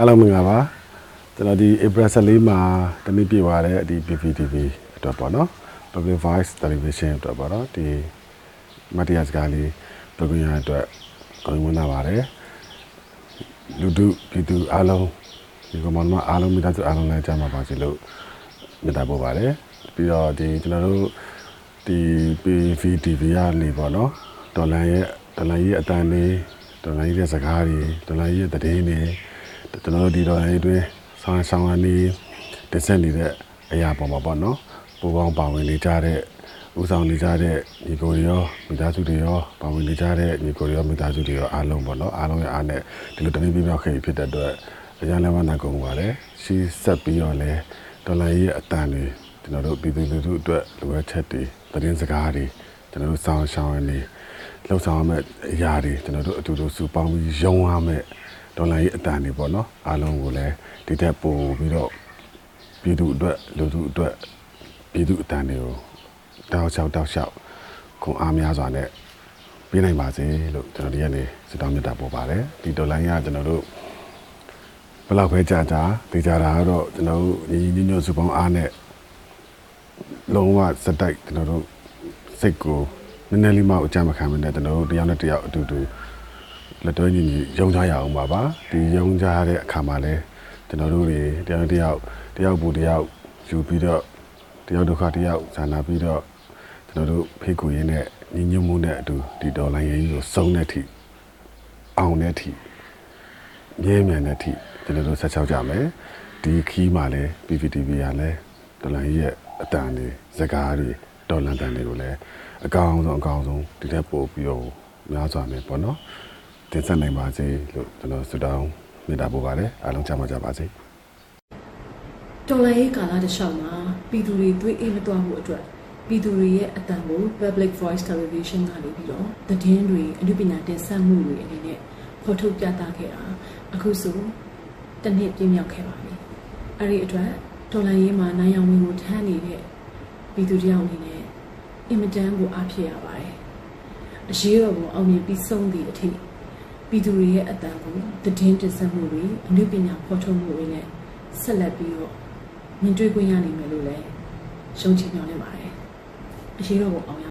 အားလုံးမင်္ဂလာပါကျွန်တော်ဒီ April 14မှာတနည်းပြသွားတဲ့ဒီ PPTV အတွက်ပေါ့နော် Public Voice Television အတွက်ပေါ့နော်ဒီမတရားစကားလေးပြောပြရတဲ့အတွက်ကောင်းမွန်လာပါတယ်လူတို့ပြည်သူအားလုံးဒီကမ္ဘာမှာအားလုံးမိသားစုအားလုံးလည်းကြားမှာပါစီလို့မြတ်တာပို့ပါတယ်ပြီးတော့ဒီကျွန်တော်တို့ဒီ PVTV ကနေပေါ့နော်ဒေါ်လာရဲ့ဒေါ်လာရဲ့အတန်လေးဒေါ်လာရဲ့စကားတွေဒေါ်လာရဲ့သတင်းတွေ ကျွန်တော်တို့ဒီတော့အဲ့တွင်ဆောင်းဆောင်းအနေတက်ဆက်နေတဲ့အရာပေါ်မှာပေါ့နော်ပူပေါင်းပါဝင်နေကြတဲ့ဥဆောင်နေကြတဲ့ညီကိုတွေရောမိသားစုတွေရောပါဝင်နေကြတဲ့ညီကိုတွေရောမိသားစုတွေရောအားလုံးပေါ့နော်အားလုံးရဲ့အားနဲ့ဒီလိုတနည်းပြပြောက်ခဲ့ဖြစ်တဲ့အတွက်အရန်လည်းမနာကုန်ပါလေရှီးဆက်ပြီးတော့လဲဒေါ်လာရဲ့အတန်တွေကျွန်တော်တို့ပြည်သူလူထုအတွက်လိုအပ်ချက်တွေသတင်းစကားတွေကျွန်တော်တို့ဆောင်းရှောင်းနေလှုပ်ဆောင်ရမယ့်အရာတွေကျွန်တော်တို့အတူတူစုပေါင်းပြီးရုံးရမယ့် ဒေါ်လာရေးအတန်တွေပေါ့နော်အားလုံးကိုလည်းဒီတက်ပို့ပြီးတော့ပြည်သူအတွက်လူထုအတွက်ပြည်သူအတန်တွေကိုတောက်လျှောက်တောက်လျှောက်ခွန်အားများစွာနဲ့ပြနိုင်ပါစေလို့ကျွန်တော်ဒီကနေ့စတောင်းမြတ်တာပို့ပါတယ်ဒီဒေါ်လာရေးကကျွန်တော်တို့ဘယ်လောက်ပဲကြာကြာဒေကြတာကတော့ကျွန်တော်တို့ညီညီညွတ်စုပေါင်းအားနဲ့လုံးဝစတိုက်ကျွန်တော်တို့စိတ်ကိုနည်းနည်းလေးမှအကြမ်းမခံမနဲ့ကျွန်တော်တို့တယောက်နဲ့တယောက်အတူတူ လက်တွဲညီညီယုံကြရအောင်ပါပါဒီယုံကြတဲ့အခါမှာလဲကျွန်တော်တို့တွေတယောက်တစ်ယောက်တယောက်ပူတယောက်ယူပြီးတော့တယောက်ဒုက္ခတယောက်ဇာနာပြီးတော့ကျွန်တော်တို့ဖိတ်ကူရင်းနဲ့ညီညွတ်မှုနဲ့အတူဒီဒေါ်လာရင်းကြီးကိုစုံတဲ့အထိအောင်တဲ့အထိမြဲမြံတဲ့အထိကျွန်တော်တို့ဆက်ချောက်ကြမယ်ဒီခီးမှာလဲ PPTV ကလဲဒေါ်လာရင်းရဲ့အတန်တွေဇကားတွေဒေါ်လာတန်တွေကိုလဲအကောင်ဆုံးအကောင်ဆုံးဒီထက်ပိုပြီးတော့များစွာနဲ့ပေါ့နော် တင်ဆက်နိုင်ပါစေလို့ကျွန်တော်ဆုတောင်းမေတ္တာပို့ပါတယ်အားလုံးချမ်းသာကြပါစေတော်လိုင်းရေးကာလတစ်လျှောက်မှာပြည်သူတွေသွေးအေးမတွားမှုအတွက်ပြည်သူတွေရဲ့အတန်ကို Public Voice Television ကနေပြီးတော့သတင်းတွေအနုပညာတင်ဆက်မှုတွေအနေနဲ့ဖော်ထုတ်ပြသခဲ့တာအခုဆိုတစ်နှစ်ပြည့်မြောက်ခဲ့ပါပြီ။အဲဒီအတွက်တော်လိုင်းရေးမှာနိုင်အောင်ဝင်ကိုထမ်းနေတဲ့ပြည်သူတယောက်အနေနဲ့အင်မတန်ကိုအားဖြစ်ရပါတယ်။အရေးတော်ပုံအောင်မြင်ပြီးဆုံးသည့်အထိ ပြည်သူတွေရဲ့အတန်ကိုသတင်းတင်ဆက်မှုတွေအနုပညာဖော်ထုတ်မှုတွေနဲ့ဆက်လက်ပြီးတော့မြင်တွေ့ခွင့်ရနိုင်မယ်လို့လည်းရှုံးချမျှော်လင့်ပါတယ်အရေးတော်ပုံအောင်ရ